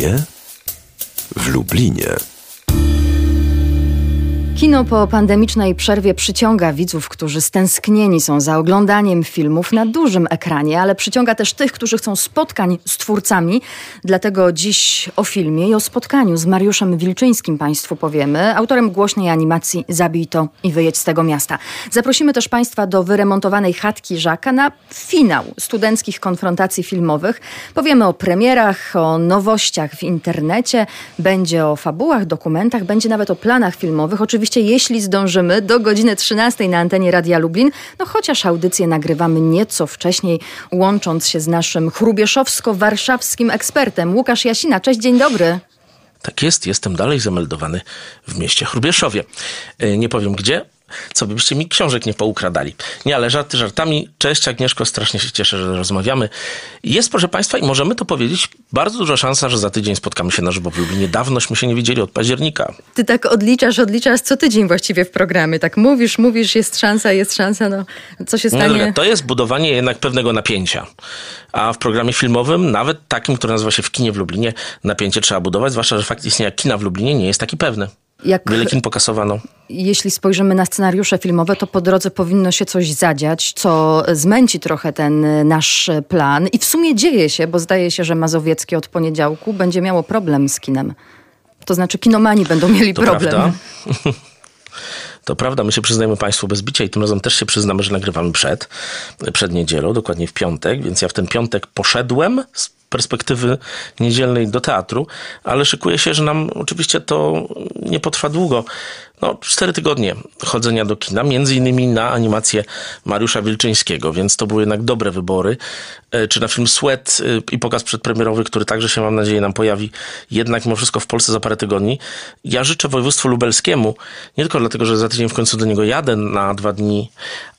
kinie w Lublinie. Kino po pandemicznej przerwie przyciąga widzów, którzy stęsknieni są za oglądaniem filmów na dużym ekranie, ale przyciąga też tych, którzy chcą spotkań z twórcami. Dlatego dziś o filmie i o spotkaniu z Mariuszem Wilczyńskim Państwu powiemy, autorem głośnej animacji Zabij to i wyjedź z tego miasta. Zaprosimy też Państwa do wyremontowanej chatki Żaka na finał studenckich konfrontacji filmowych. Powiemy o premierach, o nowościach w internecie, będzie o fabułach, dokumentach, będzie nawet o planach filmowych. Oczywiście oczywiście jeśli zdążymy, do godziny 13 na antenie Radia Lublin, no chociaż audycję nagrywamy nieco wcześniej, łącząc się z naszym chrubieszowsko-warszawskim ekspertem Łukasz Jasina. Cześć, dzień dobry. Tak jest, jestem dalej zameldowany w mieście Chrubieszowie. E, nie powiem gdzie, co byście mi książek nie poukradali. Nie, ale żarty żartami. Cześć Agnieszko, strasznie się cieszę, że rozmawiamy. Jest, proszę Państwa, i możemy to powiedzieć, bardzo duża szansa, że za tydzień spotkamy się na żywo w Lublinie. Dawnośmy się nie widzieli od października. Ty tak odliczasz, odliczasz co tydzień właściwie w programie. Tak mówisz, mówisz, jest szansa, jest szansa, no co się stanie? No, to jest budowanie jednak pewnego napięcia. A w programie filmowym, nawet takim, który nazywa się w kinie w Lublinie, napięcie trzeba budować, zwłaszcza, że fakt istnienia kina w Lublinie nie jest taki pewny. Jak, Wiele kin pokasowano. Jeśli spojrzymy na scenariusze filmowe, to po drodze powinno się coś zadziać, co zmęci trochę ten nasz plan. I w sumie dzieje się, bo zdaje się, że Mazowieckie od poniedziałku będzie miało problem z kinem. To znaczy kinomani będą mieli to problem. Prawda. To prawda, my się przyznajemy Państwu bez bicia i tym razem też się przyznamy, że nagrywamy przed, przed niedzielą, dokładnie w piątek, więc ja w ten piątek poszedłem z perspektywy niedzielnej do teatru, ale szykuje się, że nam oczywiście to nie potrwa długo. No, cztery tygodnie chodzenia do kina, między innymi na animację Mariusza Wilczyńskiego, więc to były jednak dobre wybory. E, czy na film Sweat e, i pokaz przedpremierowy, który także się, mam nadzieję, nam pojawi jednak mimo wszystko w Polsce za parę tygodni. Ja życzę województwu lubelskiemu, nie tylko dlatego, że za tydzień w końcu do niego jadę na dwa dni,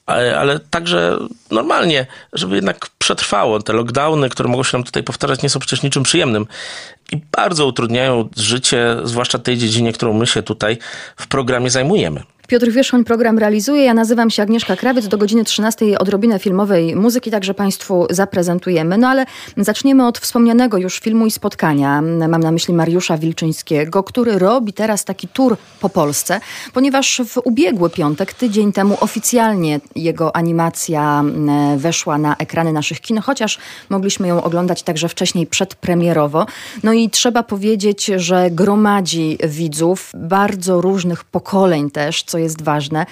ale, ale także normalnie, żeby jednak przetrwało. Te lockdowny, które mogą się nam tutaj powtarzać, nie są przecież niczym przyjemnym i bardzo utrudniają życie, zwłaszcza tej dziedzinie, którą my się tutaj w programie zajmujemy. Piotr Wierzchoń program realizuje. Ja nazywam się Agnieszka Krawiec. Do godziny 13 odrobinę filmowej muzyki także Państwu zaprezentujemy. No ale zaczniemy od wspomnianego już filmu i spotkania. Mam na myśli Mariusza Wilczyńskiego, który robi teraz taki tour po Polsce, ponieważ w ubiegły piątek, tydzień temu oficjalnie jego animacja weszła na ekrany naszych kin, chociaż mogliśmy ją oglądać także wcześniej przedpremierowo. No i trzeba powiedzieć, że gromadzi widzów bardzo różnych pokoleń też, co jest ważne.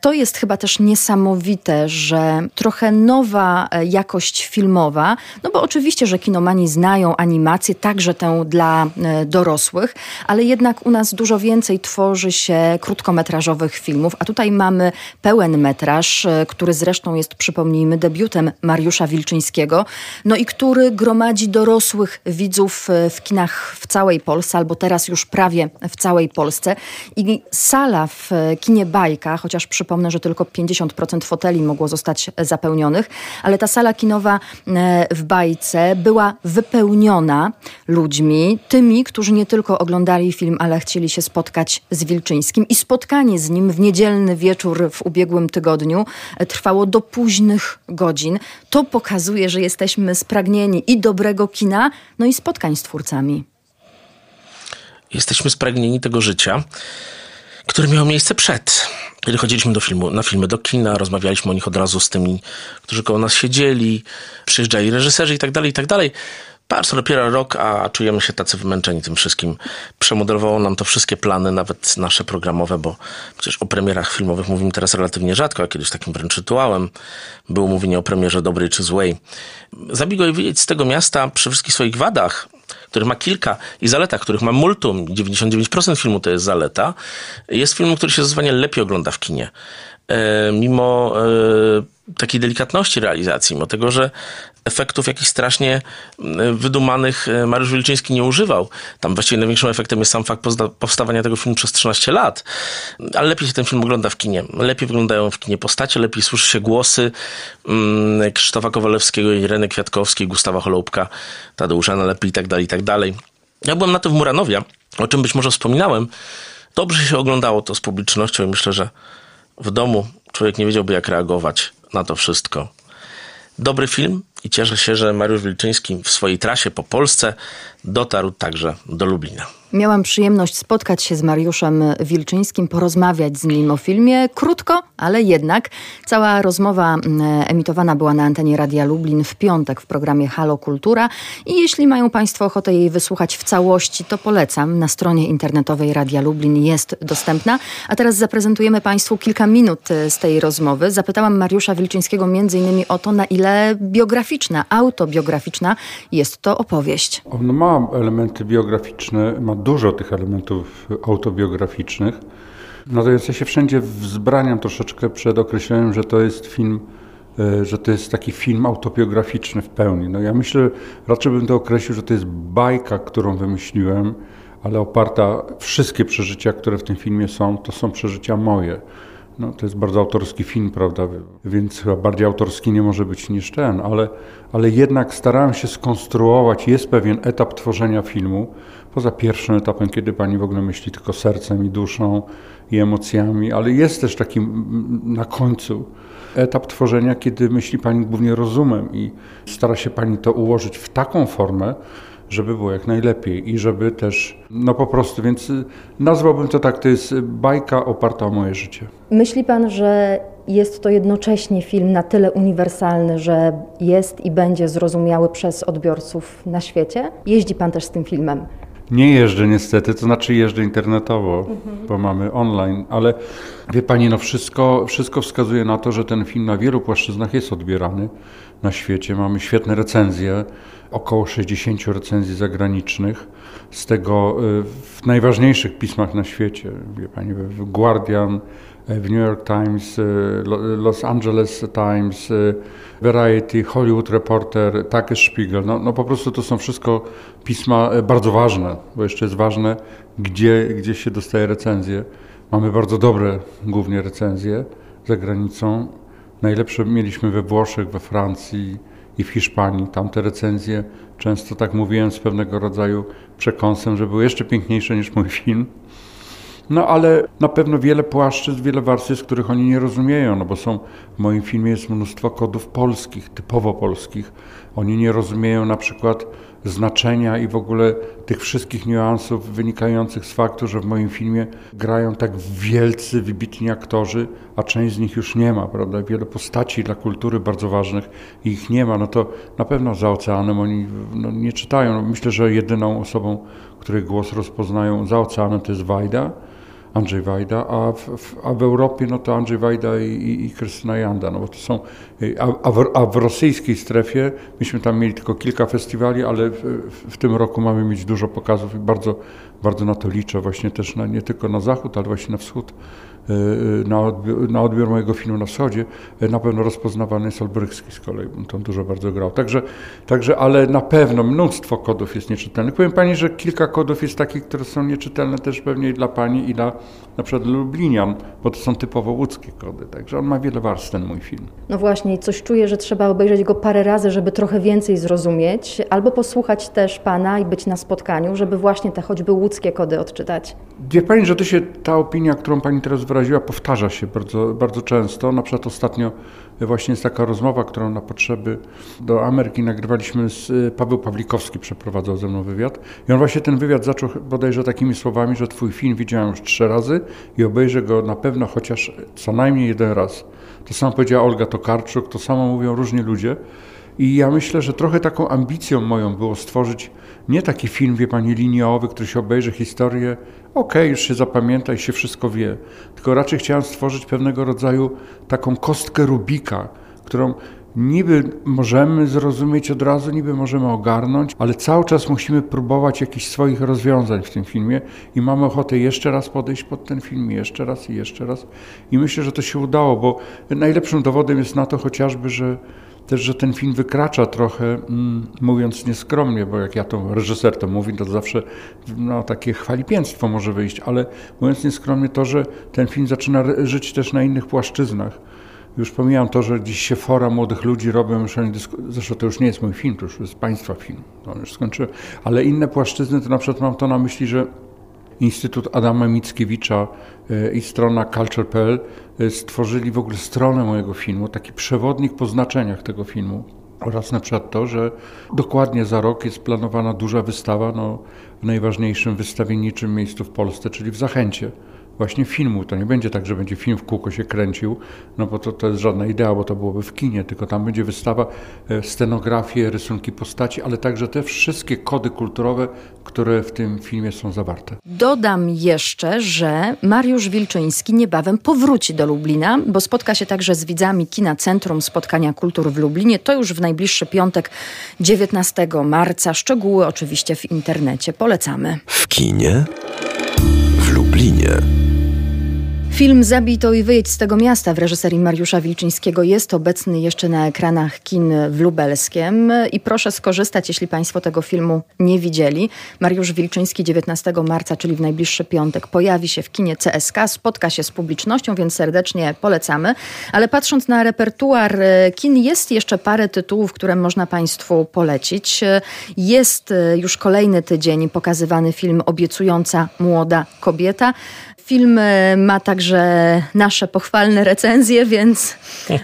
To jest chyba też niesamowite, że trochę nowa e, jakość filmowa, no bo oczywiście, że kinomani znają animację, także tę dla e, dorosłych, ale jednak u nas dużo więcej tworzy się krótkometrażowych filmów, a tutaj mamy pełen metraż, e, który zresztą jest, przypomnijmy, debiutem Mariusza Wilczyńskiego, no i który gromadzi dorosłych widzów w kinach w całej Polsce, albo teraz już prawie w całej Polsce. I sala w kinie Bajka, chociaż przypomnę, że tylko 50% foteli mogło zostać zapełnionych, ale ta sala kinowa e, w Bajce była wypełniona ludźmi, tymi, którzy nie tylko oglądali film, ale chcieli się spotkać z Wilczyńskim i spotkanie z nim w niedzielny wieczór w ubiegłym tygodniu e, trwało do późnych godzin. To pokazuje, że jesteśmy spragnieni i dobrego kina, no i spotkań z twórcami. Jesteśmy spragnieni tego życia które miało miejsce przed. Kiedy chodziliśmy do filmu, na filmy do kina, rozmawialiśmy o nich od razu z tymi, którzy koło nas siedzieli, przyjeżdżali reżyserzy i tak dalej, i tak dalej. To dopiero rok, a czujemy się tacy wymęczeni tym wszystkim. Przemodelowało nam to wszystkie plany, nawet nasze programowe, bo przecież o premierach filmowych mówimy teraz relatywnie rzadko, a kiedyś takim wręcz rytuałem było mówienie o premierze dobrej czy złej. Zabigoj wyjedź z tego miasta przy wszystkich swoich wadach, który ma kilka i zaletach, których ma multum, 99% filmu to jest zaleta, jest filmem, który się zdecydowanie lepiej ogląda w kinie. E, mimo e, takiej delikatności realizacji, mimo tego, że efektów jakichś strasznie wydumanych e, Mariusz Wilczyński nie używał. Tam właściwie największym efektem jest sam fakt powstawania tego filmu przez 13 lat. Ale lepiej się ten film ogląda w kinie. Lepiej wyglądają w kinie postacie, lepiej słyszy się głosy Krzysztofa Kowalewskiego, Ireny Kwiatkowskiej, Gustawa Holoubka, Tadeusza Nalepy i tak dalej, i tak dalej. Ja byłem na tym w Muranowie, o czym być może wspominałem. Dobrze się oglądało to z publicznością i myślę, że w domu człowiek nie wiedziałby, jak reagować na to wszystko. Dobry film i cieszę się, że Mariusz Wilczyński w swojej trasie po Polsce dotarł także do Lublina. Miałam przyjemność spotkać się z Mariuszem Wilczyńskim, porozmawiać z nim o filmie. Krótko, ale jednak. Cała rozmowa mm, emitowana była na antenie Radia Lublin w piątek w programie Halo Kultura. I jeśli mają Państwo ochotę jej wysłuchać w całości, to polecam. Na stronie internetowej Radia Lublin jest dostępna. A teraz zaprezentujemy Państwu kilka minut e, z tej rozmowy. Zapytałam Mariusza Wilczyńskiego między innymi o to, na ile biograficzna, autobiograficzna jest to opowieść. On ma elementy biograficzne, ma dużo tych elementów autobiograficznych. Natomiast ja się wszędzie wzbraniam troszeczkę przed określeniem, że to jest film, e, że to jest taki film autobiograficzny w pełni. No ja myślę, raczej bym to określił, że to jest bajka, którą wymyśliłem, ale oparta, wszystkie przeżycia, które w tym filmie są, to są przeżycia moje. No, to jest bardzo autorski film, prawda? Więc chyba bardziej autorski nie może być niż ten, ale, ale jednak starałem się skonstruować, jest pewien etap tworzenia filmu, poza pierwszym etapem, kiedy pani w ogóle myśli tylko sercem i duszą i emocjami, ale jest też taki na końcu etap tworzenia, kiedy myśli pani głównie rozumem i stara się pani to ułożyć w taką formę, żeby było jak najlepiej i żeby też, no po prostu, więc nazwałbym to tak, to jest bajka oparta o moje życie. Myśli pan, że jest to jednocześnie film na tyle uniwersalny, że jest i będzie zrozumiały przez odbiorców na świecie? Jeździ pan też z tym filmem? Nie jeżdżę niestety, to znaczy jeżdżę internetowo, mhm. bo mamy online, ale wie pani, no wszystko, wszystko wskazuje na to, że ten film na wielu płaszczyznach jest odbierany na świecie. Mamy świetne recenzje, około 60 recenzji zagranicznych, z tego y, w najważniejszych pismach na świecie, wie pani, w Guardian, y, w New York Times, y, Los Angeles Times, Variety, Hollywood Reporter, Tagesspiegel. No, no po prostu to są wszystko pisma bardzo ważne, bo jeszcze jest ważne, gdzie, gdzie się dostaje recenzje. Mamy bardzo dobre głównie recenzje za granicą. Najlepsze mieliśmy we Włoszech, we Francji, i w Hiszpanii. Tam te recenzje często, tak mówiłem, z pewnego rodzaju przekąsem, że były jeszcze piękniejsze niż mój film. No ale na pewno wiele płaszczyzn, wiele warstw, których oni nie rozumieją, no bo są, w moim filmie jest mnóstwo kodów polskich, typowo polskich. Oni nie rozumieją na przykład znaczenia i w ogóle tych wszystkich niuansów wynikających z faktu, że w moim filmie grają tak wielcy, wybitni aktorzy, a część z nich już nie ma, prawda? Wiele postaci dla kultury bardzo ważnych i ich nie ma, no to na pewno za oceanem oni no, nie czytają. Myślę, że jedyną osobą, której głos rozpoznają za oceanem to jest Wajda, Andrzej Wajda, a w, a w Europie no to Andrzej Wajda i, Krystyna Janda, no bo to są, a, a, w, a w rosyjskiej strefie, myśmy tam mieli tylko kilka festiwali, ale w, w, tym roku mamy mieć dużo pokazów i bardzo, bardzo na to liczę właśnie też na, nie tylko na zachód, ale właśnie na wschód. Y, na odbiór, na odbiór, mojego filmu na wschodzie, y, na pewno rozpoznawany jest Olbrychski z kolei, on tam dużo bardzo grał. Także, także, ale na pewno mnóstwo kodów jest nieczytelnych. Powiem Pani, że kilka kodów jest takich, które są nieczytelne też pewnie i dla Pani i dla na przykład Lublinian, bo to są typowo łódzkie kody, także on ma wiele warstw ten mój film. No właśnie, coś czuję, że trzeba obejrzeć go parę razy, żeby trochę więcej zrozumieć, albo posłuchać też Pana i być na spotkaniu, żeby właśnie te choćby łódzkie kody odczytać. Wie Pani, że to się, ta opinia, którą Pani teraz wyraziła, powtarza się bardzo, bardzo często. Na przykład ostatnio właśnie jest taka rozmowa, którą na potrzeby do Ameryki nagrywaliśmy z y, Paweł Pawlikowski, przeprowadzał ze mną wywiad. I on właśnie ten wywiad zaczął bodajże takimi słowami, że twój film widziałem już trzy razy i obejrzę go na pewno chociaż co najmniej jeden raz. To samo powiedziała Olga Tokarczuk, to samo mówią różni ludzie. I ja myślę, że trochę taką ambicją moją było stworzyć nie taki film, wie pani, liniowy, który się obejrzy historię, okej, okay, już się zapamięta i się wszystko wie. Tylko raczej chciałem stworzyć pewnego rodzaju taką kostkę Rubika, którą niby możemy zrozumieć od razu, niby możemy ogarnąć, ale cały czas musimy próbować jakichś swoich rozwiązań w tym filmie i mamy ochotę jeszcze raz podejść pod ten film, jeszcze raz i jeszcze raz. I myślę, że to się udało, bo najlepszym dowodem jest na to chociażby, że też, że ten film wykracza trochę, mm, mówiąc nieskromnie, bo jak ja to reżyser to mówi, to zawsze no, takie chwalipięstwo może wyjść, ale mówiąc nieskromnie to, że ten film zaczyna żyć też na innych płaszczyznach. Już pomijam to, że dziś się fora młodych ludzi robią, już zresztą to już nie jest mój film, to już jest państwa film, to już skończyłem, ale inne płaszczyzny, to na przykład mam to na myśli, że Instytut Adama Mickiewicza e, i strona culture.pl e, stworzyli w ogóle stronę mojego filmu, taki przewodnik po znaczeniach tego filmu. Oraz na przykład to, że dokładnie za rok jest planowana duża wystawa no, w najważniejszym wystawienniczym miejscu w Polsce, czyli w Zachęcie właśnie filmu. To nie będzie tak, że będzie film w kółko się kręcił, no bo to, to jest żadna idea, bo to byłoby w kinie, tylko tam będzie wystawa, e, scenografie, rysunki postaci, ale także te wszystkie kody kulturowe, które w tym filmie są zawarte. Dodam jeszcze, że Mariusz Wilczyński niebawem powróci do Lublina, bo spotka się także z widzami Kina Centrum Spotkania Kultur w Lublinie. To już w najbliższy piątek, 19 marca. Szczegóły oczywiście w internecie. Polecamy. W kinie w Lublinie. Film Zabij to i wyjedź z tego miasta w reżyserii Mariusza Wilczyńskiego jest obecny jeszcze na ekranach kin w Lubelskiem i proszę skorzystać, jeśli Państwo tego filmu nie widzieli. Mariusz Wilczyński 19 marca, czyli w najbliższy piątek, pojawi się w kinie CSK, spotka się z publicznością, więc serdecznie polecamy. Ale patrząc na repertuar e, kin, jest jeszcze parę tytułów, które można Państwu polecić. Jest e, już kolejny tydzień pokazywany film Obiecująca młoda kobieta. Film e, ma także nasze pochwalne recenzje, więc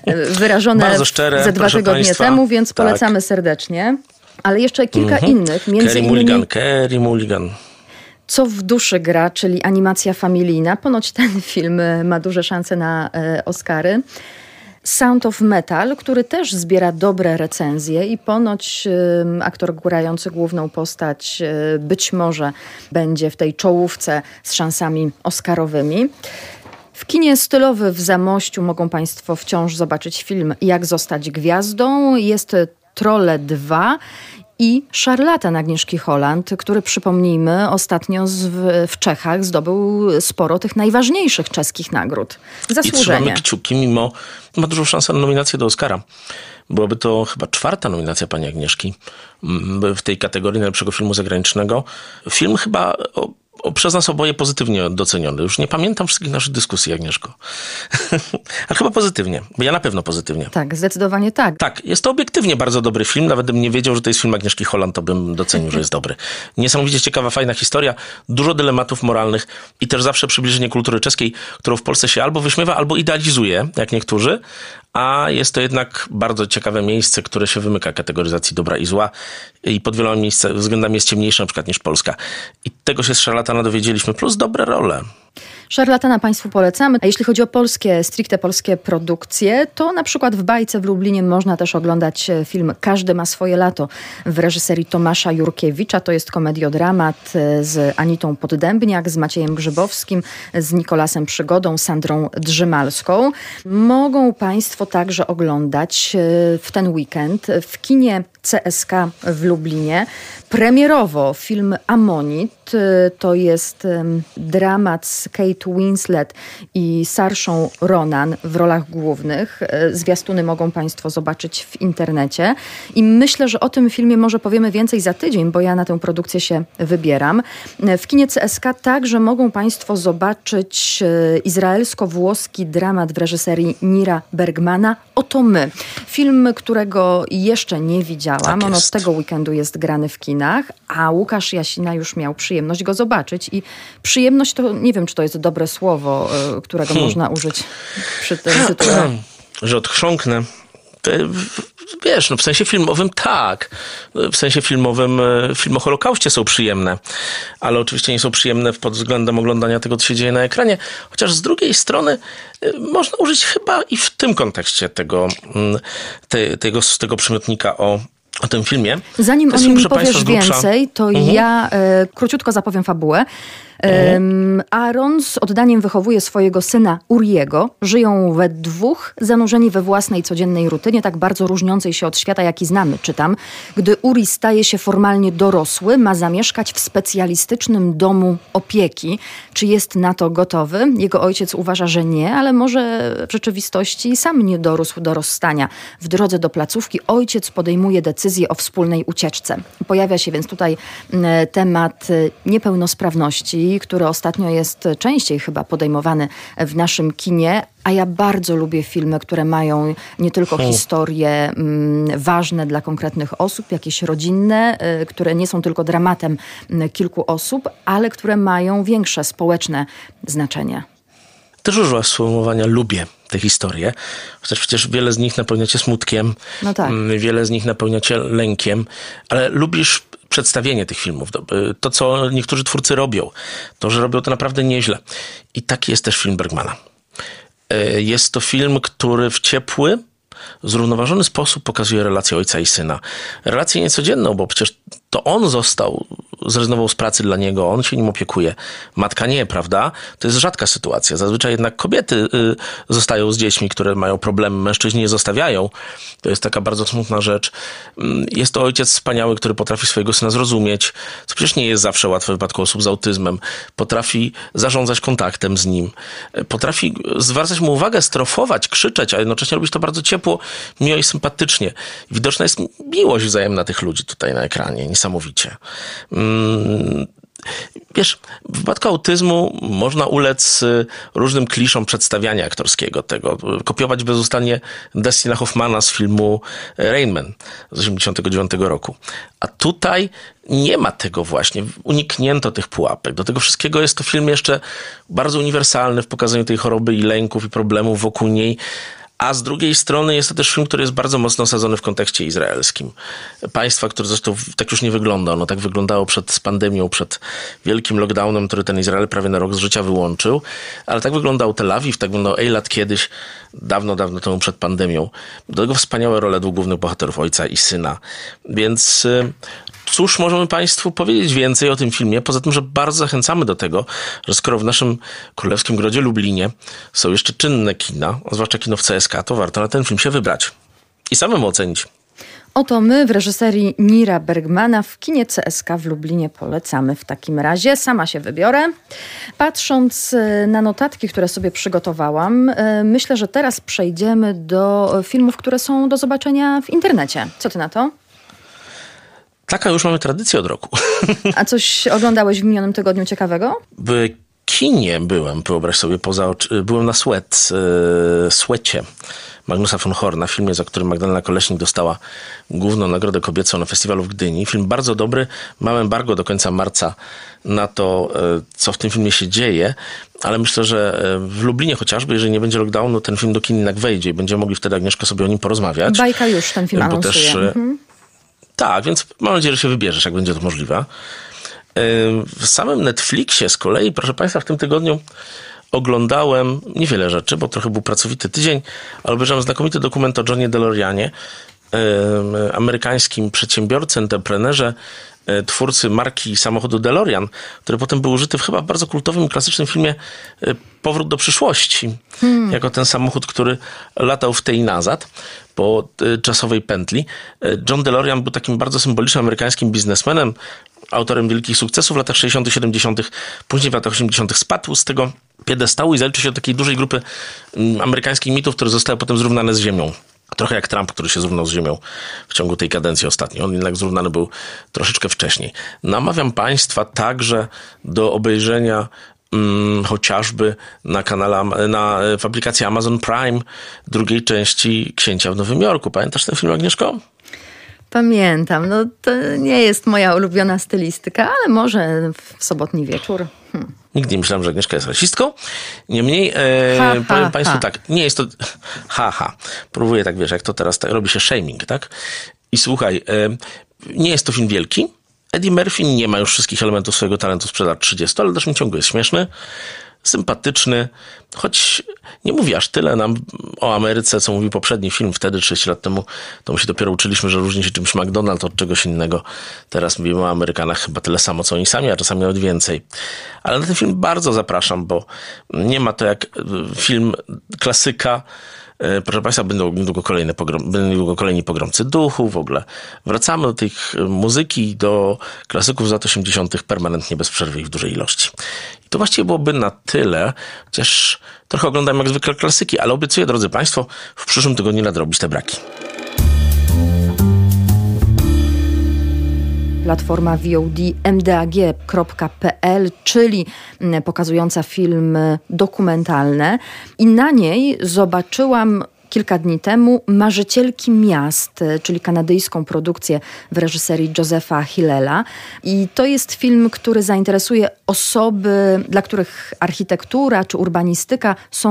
e, wyrażone szczere, ze dwa tygodnie państwa. temu, więc Tak. polecamy serdecznie. Ale jeszcze kilka Mhm. innych, między Kerry innymi Mulligan, Kerry Mulligan. Co w duszy gra, czyli animacja familijna. Ponoć ten film e, ma duże szanse na Oscary. Sound of Metal, który też zbiera dobre recenzje i ponoć aktor grający główną postać y, być może będzie w tej czołówce z szansami oscarowymi. W kinie stylowy w Zamościu mogą Państwo wciąż zobaczyć film Jak zostać gwiazdą. Jest Trolle 2 i Szarlatan Agnieszki Holland, który przypomnijmy ostatnio z, w, Czechach zdobył sporo tych najważniejszych czeskich nagród. I Zasłużenie. kciuki, mimo ma dużą szansę na nominację do Oscara. Byłaby to chyba czwarta nominacja pani Agnieszki mm, w tej kategorii najlepszego filmu zagranicznego. Film chyba o, przez nas oboje pozytywnie doceniony. Już nie pamiętam wszystkich naszych dyskusji, Agnieszko. Ale chyba pozytywnie, bo ja na pewno pozytywnie. Tak, zdecydowanie tak. Tak, jest to obiektywnie bardzo dobry film. Nawet bym nie wiedział, że to jest film Agnieszki Holland, to bym docenił, że jest dobry. Niesamowicie ciekawa, fajna historia, dużo dylematów moralnych i też zawsze przybliżenie kultury czeskiej, którą w Polsce się albo wyśmiewa, albo idealizuje, jak niektórzy, a jest to jednak bardzo ciekawe miejsce, które się wymyka kategoryzacji dobra i zła i pod wieloma względami jest ciemniejsze na przykład niż Polska. I tego się z szarlatana dowiedzieliśmy, plus dobre role. Szarlatana Państwu polecamy. A jeśli chodzi o polskie, stricte polskie produkcje, to na przykład w Bajce w Lublinie można też oglądać e, film Każdy ma swoje lato w reżyserii Tomasza Jurkiewicza. To jest komediodramat e, z Anitą Poddębniak, z Maciejem Grzybowskim, z Nikolasem Przygodą, Sandrą Drzymalską. Mogą Państwo także oglądać e, w ten weekend w kinie CSK w Lublinie premierowo film Amonit. E, To jest dramat z Kate Winslet i Sarszą Ronan w rolach głównych. E, Zwiastuny mogą Państwo zobaczyć w internecie. I myślę, że o tym filmie może powiemy więcej za tydzień, bo ja na tę produkcję się wybieram. E, W kinie CSK także mogą Państwo zobaczyć izraelsko-włoski dramat w reżyserii Nira Bergmana Oto my. Film, którego jeszcze nie widziałam. Tak On od tego weekendu jest grany w kinach, a Łukasz Jasina już miał przyjemność go zobaczyć. I przyjemność to nie wiem, czy to jest dobre słowo, e, którego Hmm. można użyć przy tym tytule. że odchrząknę. Wiesz, no w sensie filmowym tak. W sensie filmowym e, filmy o Holokauście są przyjemne, ale oczywiście nie są przyjemne pod względem oglądania tego, co się dzieje na ekranie. Chociaż z drugiej strony e, można użyć chyba i w tym kontekście tego, mm, te, tego, tego przymiotnika o, o tym filmie. Zanim o nim powiesz więcej, to Mhm. ja e, króciutko zapowiem fabułę. Em, Aaron z oddaniem wychowuje swojego syna Uriego. Żyją we dwóch, zanurzeni we własnej codziennej rutynie, tak bardzo różniącej się od świata, jaki znamy, czytam. Gdy Uri staje się formalnie dorosły, ma zamieszkać w specjalistycznym domu opieki. Czy jest na to gotowy? Jego ojciec uważa, że nie, ale może w rzeczywistości sam nie dorósł do rozstania. W drodze do placówki ojciec podejmuje decyzję o wspólnej ucieczce. Pojawia się więc tutaj mm, temat y, niepełnosprawności, który ostatnio jest częściej chyba podejmowany w naszym kinie. A ja bardzo lubię filmy, które mają nie tylko historie mm, ważne dla konkretnych osób, jakieś rodzinne, y, które nie są tylko dramatem mm, kilku osób, ale które mają większe społeczne znaczenie. Też użyła sformułowania lubię te historie. Chociaż przecież wiele z nich napełniacie smutkiem, No tak. mm, wiele z nich napełniacie lękiem, ale lubisz przedstawienie tych filmów, to co niektórzy twórcy robią, to, że robią to naprawdę nieźle. I taki jest też film Bergmana. E, jest to film, który w ciepły, zrównoważony sposób pokazuje relację ojca i syna. Relację niecodzienną, bo przecież to on został, zrezygnował z pracy dla niego, on się nim opiekuje. Matka nie, prawda? To jest rzadka sytuacja. Zazwyczaj jednak kobiety y, zostają z dziećmi, które mają problemy, mężczyźni je zostawiają. To jest taka bardzo smutna rzecz. Mm, jest to ojciec wspaniały, który potrafi swojego syna zrozumieć, co przecież nie jest zawsze łatwe w wypadku osób z autyzmem. Potrafi zarządzać kontaktem z nim. Potrafi zwracać mu uwagę, strofować, krzyczeć, a jednocześnie robić to bardzo ciepło, miło i sympatycznie. Widoczna jest miłość wzajemna tych ludzi tutaj na ekranie niesamowicie. Mm, wiesz, w wypadku autyzmu można ulec y, różnym kliszom przedstawiania aktorskiego tego. Kopiować bezustannie Dustina Hoffmana z filmu Rainman z 89 roku. A tutaj nie ma tego właśnie. Uniknięto tych pułapek. Do tego wszystkiego jest to film jeszcze bardzo uniwersalny w pokazaniu tej choroby i lęków i problemów wokół niej a z drugiej strony jest to też film, który jest bardzo mocno osadzony w kontekście izraelskim. Państwa, które zresztą tak już nie wygląda. Ono tak wyglądało przed pandemią, przed wielkim lockdownem, który ten Izrael prawie na rok z życia wyłączył, ale tak wyglądał Tel Awiw, tak wyglądał Eilat kiedyś, dawno, dawno temu przed pandemią. Do tego wspaniałe role dwóch głównych bohaterów, ojca i syna. Więc y, cóż możemy Państwu powiedzieć więcej o tym filmie? Poza tym, że bardzo zachęcamy do tego, że skoro w naszym królewskim grodzie Lublinie są jeszcze czynne kina, zwłaszcza kino w CSK, to warto na ten film się wybrać i samemu ocenić. Oto my w reżyserii Nira Bergmana w kinie CSK w Lublinie polecamy w takim razie. Sama się wybiorę. Patrząc e, na notatki, które sobie przygotowałam, e, myślę, że teraz przejdziemy do filmów, które są do zobaczenia w internecie. Co ty na to? Taka już mamy tradycję od roku. A coś oglądałeś w minionym tygodniu ciekawego? W kinie byłem, wyobraź sobie, poza byłem na Sweat, yy, Sweacie Magnusa von Horna, filmie, za którym Magdalena Koleśnik dostała główną nagrodę kobiecą na festiwalu w Gdyni. Film bardzo dobry, mam embargo do końca marca na to, e, co w tym filmie się dzieje, ale myślę, że e, w Lublinie chociażby, jeżeli nie będzie lockdownu, ten film do kin jednak wejdzie i będziemy mogli wtedy Agnieszka sobie o nim porozmawiać. Bajka już ten film anonsuje. Też, mhm. Tak, więc mam nadzieję, że się wybierzesz, jak będzie to możliwe. W samym Netflixie z kolei, proszę Państwa, w tym tygodniu oglądałem niewiele rzeczy, bo trochę był pracowity tydzień, ale obejrzałem znakomity dokument o Johnie DeLoreanie, amerykańskim przedsiębiorcy, entreprenerze, e, twórcy marki samochodu DeLorean, który potem był użyty w chyba bardzo kultowym klasycznym filmie e, Powrót do przyszłości, hmm. jako ten samochód, który latał w tej nazad po e, czasowej pętli. John DeLorean był takim bardzo symbolicznym amerykańskim biznesmenem, autorem wielkich sukcesów w latach 60., 70., później w latach 80. spadł z tego piedestału i zaliczył się do takiej dużej grupy mm, amerykańskich mitów, które zostały potem zrównane z ziemią. Trochę jak Trump, który się zrównał z ziemią w ciągu tej kadencji ostatniej. On jednak zrównany był troszeczkę wcześniej. Namawiam Państwa także do obejrzenia hmm, chociażby na kanale, na, w aplikacji Amazon Prime drugiej części Księcia w Nowym Jorku. Pamiętasz ten film, Agnieszko? Pamiętam. No to nie jest moja ulubiona stylistyka, ale może w sobotni wieczór. Hmm. Nigdy nie myślałem, że Agnieszka jest rasistką. Niemniej e, ha, powiem ha, Państwu ha. tak, nie jest to... Haha. Ha. Próbuję tak, wiesz, jak to teraz tak, robi się shaming, tak? I słuchaj, e, nie jest to film wielki. Eddie Murphy nie ma już wszystkich elementów swojego talentu sprzed lat 30, ale też mi ciągle jest śmieszny sympatyczny, choć nie mówi aż tyle nam o Ameryce, co mówił poprzedni film wtedy, 30 lat temu, to my się dopiero uczyliśmy, że różni się czymś McDonald's od czegoś innego. Teraz mówimy o Amerykanach chyba tyle samo, co oni sami, a czasami nawet więcej. Ale na ten film bardzo zapraszam, bo nie ma to jak film klasyka, E, proszę Państwa, będą niedługo, kolejne pogrom, będą niedługo kolejni pogromcy duchu, w ogóle wracamy do tych muzyki, do klasyków z lat 80. permanentnie bez przerwy i w dużej ilości. To właściwie byłoby na tyle, chociaż trochę oglądam jak zwykle klasyki, ale obiecuję, drodzy Państwo, w przyszłym tygodniu nadrobić te braki. platforma VOD mdag.pl, czyli pokazująca filmy dokumentalne. I na niej zobaczyłam kilka dni temu Marzycielki Miast, czyli kanadyjską produkcję w reżyserii Josepha Hillela. I to jest film, który zainteresuje osoby, dla których architektura czy urbanistyka są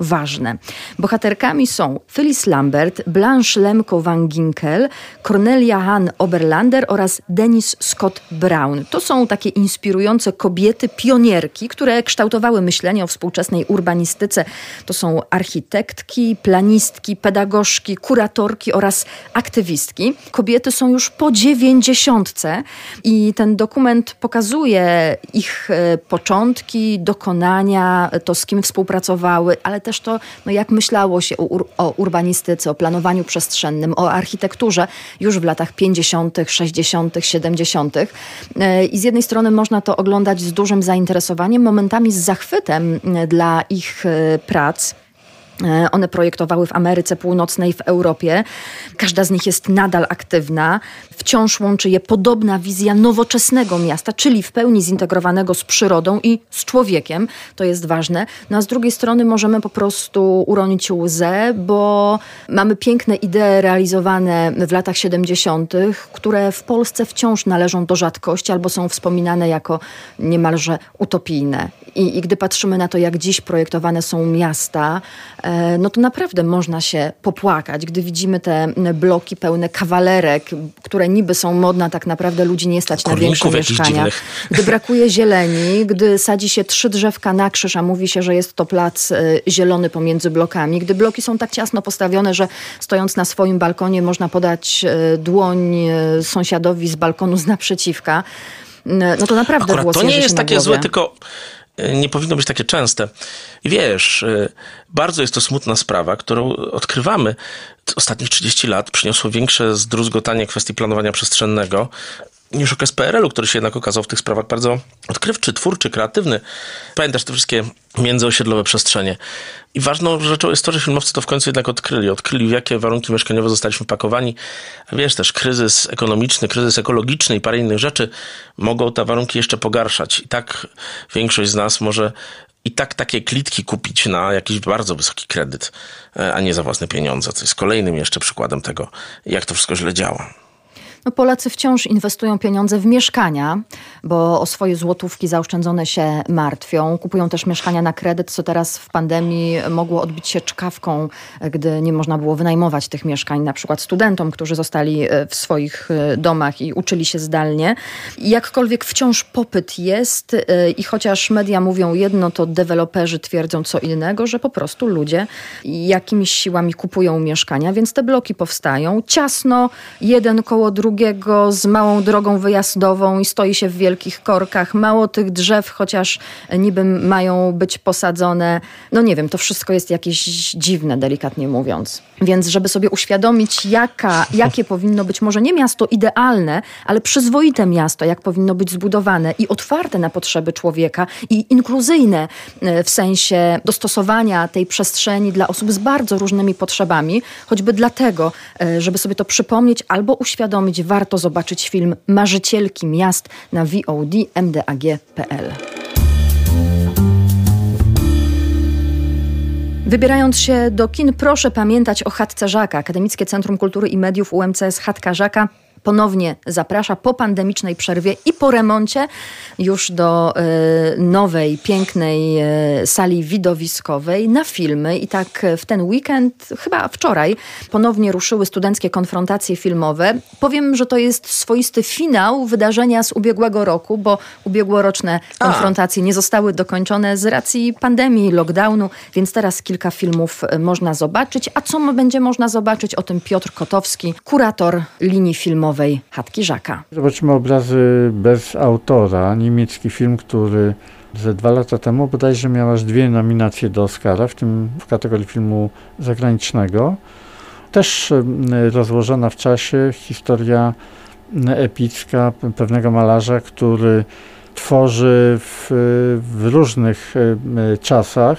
ważne. Bohaterkami są Phyllis Lambert, Blanche Lemko van Ginkel, Cornelia Hahn Oberlander oraz Dennis Scott Brown. To są takie inspirujące kobiety, pionierki, które kształtowały myślenie o współczesnej urbanistyce. To są architektki, planistki, pedagogzki, kuratorki oraz aktywistki. Kobiety są już po dziewięćdziesiątce i ten dokument pokazuje ich e, początki, dokonania, to z kim współpracowały, ale też to, no jak myślało się o, o urbanistyce, o planowaniu przestrzennym, o architekturze już w latach 50., 60., 70. I z jednej strony można to oglądać z dużym zainteresowaniem, momentami z zachwytem e, dla ich e, prac. E, one projektowały w Ameryce Północnej, w Europie. Każda z nich jest nadal aktywna. Wciąż łączy je podobna wizja nowoczesnego miasta, czyli w pełni zintegrowanego z przyrodą i z człowiekiem. To jest ważne. No a z drugiej strony możemy po prostu uronić łzę, bo mamy piękne idee realizowane w latach 70., które w Polsce wciąż należą do rzadkości albo są wspominane jako niemalże utopijne. I, i gdy patrzymy na to, jak dziś projektowane są miasta, no to naprawdę można się popłakać, gdy widzimy te bloki pełne kawalerek, które niby są modne, tak naprawdę ludzi nie stać na większe mieszkania. Gdy brakuje zieleni, gdy sadzi się trzy drzewka na krzyż, a mówi się, że jest to plac e, zielony pomiędzy blokami, gdy bloki są tak ciasno postawione, że stojąc na swoim balkonie można podać e, dłoń sąsiadowi z balkonu z naprzeciwka, no to naprawdę Akurat to nie jest takie złe, tylko nie powinno być takie częste. I wiesz, y, bardzo jest to smutna sprawa, którą odkrywamy. Ostatnich 30 lat przyniosło większe zdruzgotanie kwestii planowania przestrzennego niż okres PRL-u, który się jednak okazał w tych sprawach bardzo odkrywczy, twórczy, kreatywny. Pamiętasz te wszystkie międzyosiedlowe przestrzenie. I ważną rzeczą jest to, że filmowcy to w końcu jednak odkryli. Odkryli, w jakie warunki mieszkaniowe zostaliśmy pakowani. A wiesz, też kryzys ekonomiczny, kryzys ekologiczny i parę innych rzeczy mogą te warunki jeszcze pogarszać. I tak większość z nas może i tak takie klitki kupić na jakiś bardzo wysoki kredyt, e, a nie za własne pieniądze, co jest kolejnym jeszcze przykładem tego, jak to wszystko źle działa. No Polacy wciąż inwestują pieniądze w mieszkania, bo o swoje złotówki zaoszczędzone się martwią. Kupują też mieszkania na kredyt, co teraz w pandemii mogło odbić się czkawką, gdy nie można było wynajmować tych mieszkań, na przykład studentom, którzy zostali e, w swoich e, domach i uczyli się zdalnie. Jakkolwiek wciąż popyt jest e, i chociaż media mówią jedno, to deweloperzy twierdzą co innego, że po prostu ludzie jakimiś siłami kupują mieszkania, więc te bloki powstają ciasno, jeden koło drugiego drugiego z małą drogą wyjazdową i stoi się w wielkich korkach. Mało tych drzew, chociaż niby mają być posadzone. No nie wiem, to wszystko jest jakieś dziwne, delikatnie mówiąc. Więc żeby sobie uświadomić, jaka, jakie powinno być może nie miasto idealne, ale przyzwoite miasto, jak powinno być zbudowane i otwarte na potrzeby człowieka i inkluzyjne e, w sensie dostosowania tej przestrzeni dla osób z bardzo różnymi potrzebami, choćby dlatego, e, żeby sobie to przypomnieć albo uświadomić, warto zobaczyć film Marzycielki Miast na VOD mdag.pl. Wybierając się do kin, proszę pamiętać o chatce Żaka. Akademickie Centrum Kultury i Mediów UMCS Chatka Żaka ponownie zaprasza po pandemicznej przerwie i po remoncie już do y, nowej, pięknej y, sali widowiskowej na filmy. I tak w ten weekend, chyba wczoraj, ponownie ruszyły studenckie konfrontacje filmowe. Powiem, że to jest swoisty finał wydarzenia z ubiegłego roku, bo ubiegłoroczne konfrontacje A. nie zostały dokończone z racji pandemii, lockdownu, więc teraz kilka filmów można zobaczyć. A co będzie można zobaczyć? O tym Piotr Kotowski, kurator linii filmowej filmowej Żaka. Zobaczymy obrazy bez autora. Niemiecki film, który ze dwa lata temu bodajże miał aż dwie nominacje do Oscara, w tym w kategorii filmu zagranicznego. Też rozłożona w czasie historia epicka pewnego malarza, który tworzy w, w różnych czasach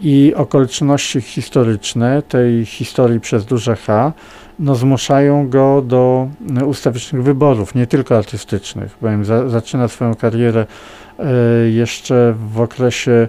i okoliczności historyczne tej historii przez duże H no, zmuszają go do e, ustawicznych wyborów, nie tylko artystycznych, bowiem za, zaczyna swoją karierę e, jeszcze w okresie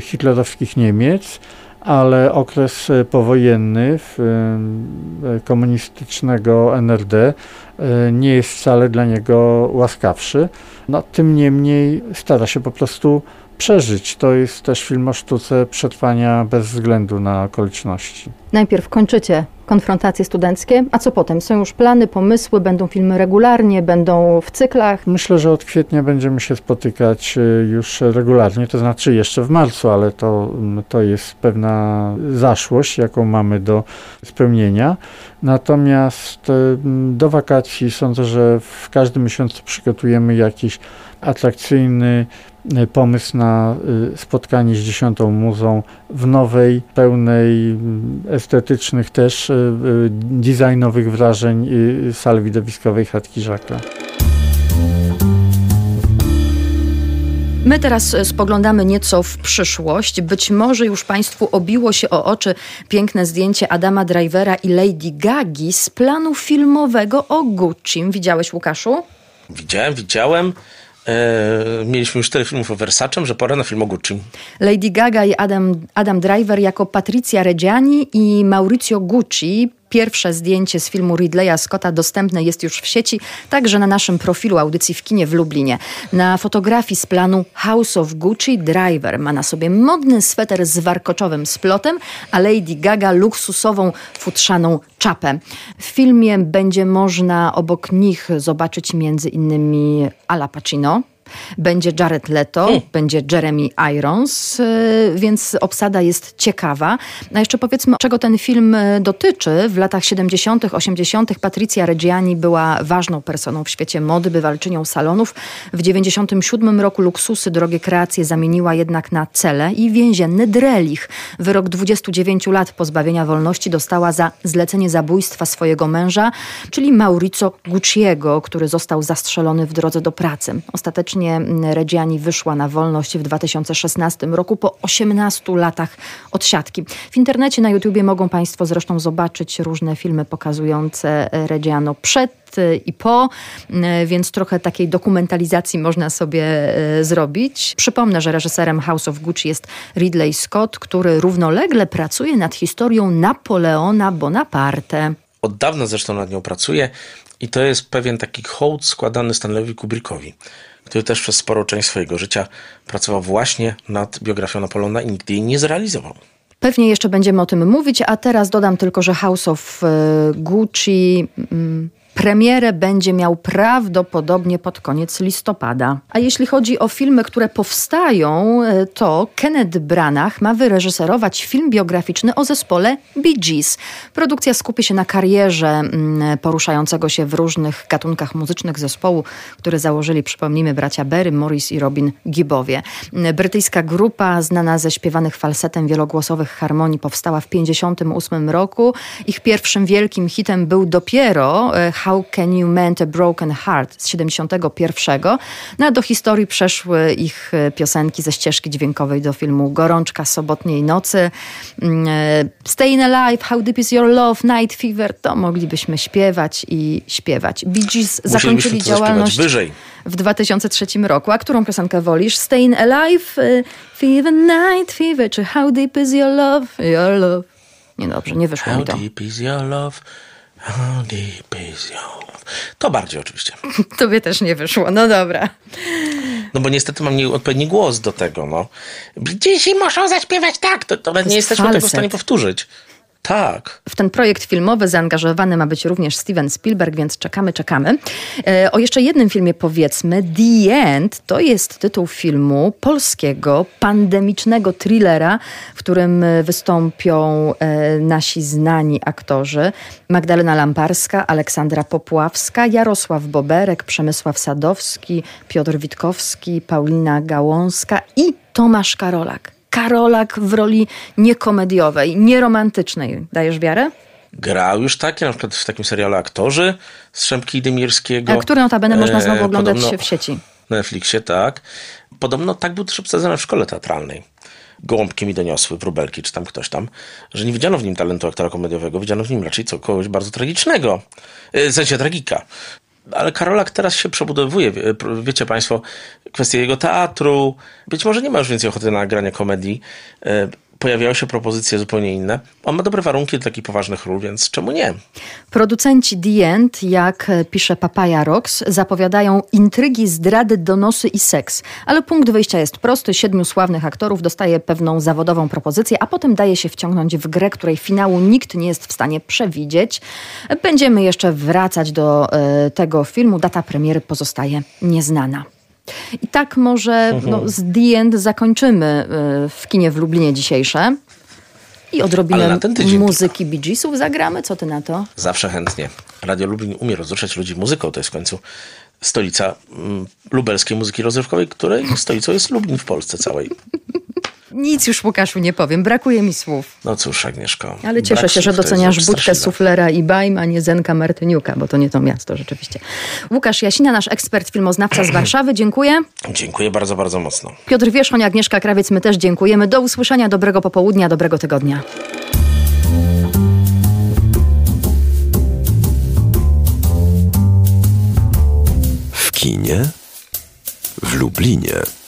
hitlerowskich Niemiec, ale okres e, powojenny w, e, komunistycznego NRD e, nie jest wcale dla niego łaskawszy. No, tym niemniej stara się po prostu przeżyć. To jest też film o sztuce przetrwania bez względu na okoliczności. Najpierw kończycie konfrontacje studenckie, a co potem? Są już plany, pomysły, będą filmy regularnie, będą w cyklach? Myślę, że od kwietnia będziemy się spotykać y, już regularnie, to znaczy jeszcze w marcu, ale to, mm, to jest pewna zaszłość, jaką mamy do spełnienia. Natomiast y, do wakacji sądzę, że w każdym miesiącu przygotujemy jakiś atrakcyjny y, pomysł na spotkanie z dziesiątą muzą w nowej, pełnej mm, estetycznych też designowych wrażeń sali widowiskowej Chatki Żaka. My teraz e, spoglądamy nieco w przyszłość. Być może już Państwu obiło się o oczy piękne zdjęcie Adama Drivera i Lady Gagi z planu filmowego o Gucci. Widziałeś, Łukaszu? Widziałem, widziałem. Eee, mieliśmy już tyle filmów o Versace, że pora na film o Gucci. Lady Gaga i Adam, Adam Driver jako Patrycja Reggiani i Maurizio Gucci Pierwsze zdjęcie z filmu Ridleya Scotta dostępne jest już w sieci, także na naszym profilu audycji w kinie w Lublinie. Na fotografii z planu House of Gucci Driver ma na sobie modny sweter z warkoczowym splotem, a Lady Gaga luksusową futrzaną czapę. W filmie będzie można obok nich zobaczyć między innymi Ala Pacino, będzie Jared Leto, hmm. będzie Jeremy Irons, y, więc obsada jest ciekawa. A jeszcze powiedzmy, czego ten film y, dotyczy. W latach 70., 80. Patricia Reggiani była ważną personą w świecie mody, bywalczynią salonów. W 97 roku luksusy, drogie kreacje zamieniła jednak na cele i więzienny drelich. Wyrok 29 lat pozbawienia wolności dostała za zlecenie zabójstwa swojego męża, czyli Mauricio Gucciego, który został zastrzelony w drodze do pracy. Ostatecznie Właśnie Reggiani wyszła na wolność w 2016 roku po 18 latach odsiadki. W internecie na YouTubie mogą Państwo zresztą zobaczyć różne filmy pokazujące Reggiano przed i po, więc trochę takiej dokumentalizacji można sobie e, zrobić. Przypomnę, że reżyserem House of Gucci jest Ridley Scott, który równolegle pracuje nad historią Napoleona Bonaparte. Od dawna zresztą nad nią pracuje i to jest pewien taki hołd składany Stanleyowi Kubrickowi który też przez sporą część swojego życia pracował właśnie nad biografią Napoleona i nigdy jej nie zrealizował. Pewnie jeszcze będziemy o tym mówić, a teraz dodam tylko, że House of e, Gucci mm, Premierę będzie miał prawdopodobnie pod koniec listopada. A jeśli chodzi o filmy, które powstają, e, to Kenneth Branagh ma wyreżyserować film biograficzny o zespole Bee Gees. Produkcja skupi się na karierze mm, poruszającego się w różnych gatunkach muzycznych zespołu, który założyli, przypomnijmy, bracia Berry, Morris i Robin Gibbowie. Brytyjska grupa znana ze śpiewanych falsetem wielogłosowych harmonii powstała w 1958 roku. Ich pierwszym wielkim hitem był dopiero e, How Can You Mend a Broken Heart z 71. No a do historii przeszły ich e, piosenki ze ścieżki dźwiękowej do filmu Gorączka sobotniej nocy, mm, e, Staying Alive, How Deep Is Your Love, Night Fever, to moglibyśmy śpiewać i śpiewać. Bee Gees zakończyli działalność w 2003 roku. A którą piosenkę wolisz? Staying Alive, e, Fever, Night Fever, czy How Deep Is Your Love, Your Love? Niedobrze, nie wyszło How mi to. How deep is your love? To bardziej oczywiście. Tobie też nie wyszło, no dobra. No bo niestety mam nieodpowiedni głos do tego, no. Dzieci muszą zaśpiewać tak, to, to, to nie jesteśmy falset. tego w stanie powtórzyć. Tak. W ten projekt filmowy zaangażowany ma być również Steven Spielberg, więc czekamy, czekamy. E, o jeszcze jednym filmie powiedzmy. The End to jest tytuł filmu polskiego, pandemicznego thrillera, w którym wystąpią e, nasi znani aktorzy. Magdalena Lamparska, Aleksandra Popławska, Jarosław Boberek, Przemysław Sadowski, Piotr Witkowski, Paulina Gałąska i Tomasz Karolak. Karolak w roli niekomediowej, nieromantycznej. Dajesz wiarę? Grał już takie, na przykład w takim serialu Aktorzy z Szymki Dymirskiego. A który notabene można znowu e, oglądać Podobno, w sieci. Na Netflixie, tak. Podobno tak był też obsadzony w szkole teatralnej. Gołąbki mi doniosły, wróbelki, czy tam ktoś tam, że nie widziano w nim talentu aktora komediowego, widziano w nim raczej co, kogoś bardzo tragicznego. E, w sensie tragika ale Karolak teraz się przebudowuje. Wiecie Państwo, kwestie jego teatru. Być może nie ma już więcej ochoty na granie komedii. E, pojawiają się propozycje zupełnie inne. On ma dobre warunki do takich poważnych ról, więc czemu nie? Producenci The End, jak pisze Papaya Rocks, zapowiadają intrygi, zdrady, donosy i seks. Ale punkt wyjścia jest prosty. Siedmiu sławnych aktorów dostaje pewną zawodową propozycję, a potem daje się wciągnąć w grę, której finału nikt nie jest w stanie przewidzieć. Będziemy jeszcze wracać do e, tego filmu. Data premiery pozostaje nieznana. I tak może no, z The End zakończymy e, w kinie w Lublinie dzisiejsze. I odrobinę muzyki Bee Geesów zagramy. Co ty na to? Zawsze chętnie. Radio Lublin umie rozruszać ludzi muzyką. To jest w końcu stolica mm, lubelskiej muzyki rozrywkowej, której stolicą jest Lublin w Polsce całej. Nic już Łukaszu nie powiem, brakuje mi słów. No cóż, Agnieszko. Ale cieszę się, że doceniasz budkę suflera i bajm, a nie Zenka Martyniuka, bo to nie to miasto rzeczywiście. Łukasz Jasina, nasz ekspert filmoznawca z Warszawy, dziękuję. Dziękuję bardzo, bardzo mocno. Piotr Wierzchoń, Agnieszka Krawiec, my też dziękujemy. Do usłyszenia, dobrego popołudnia, dobrego tygodnia. W kinie w Lublinie.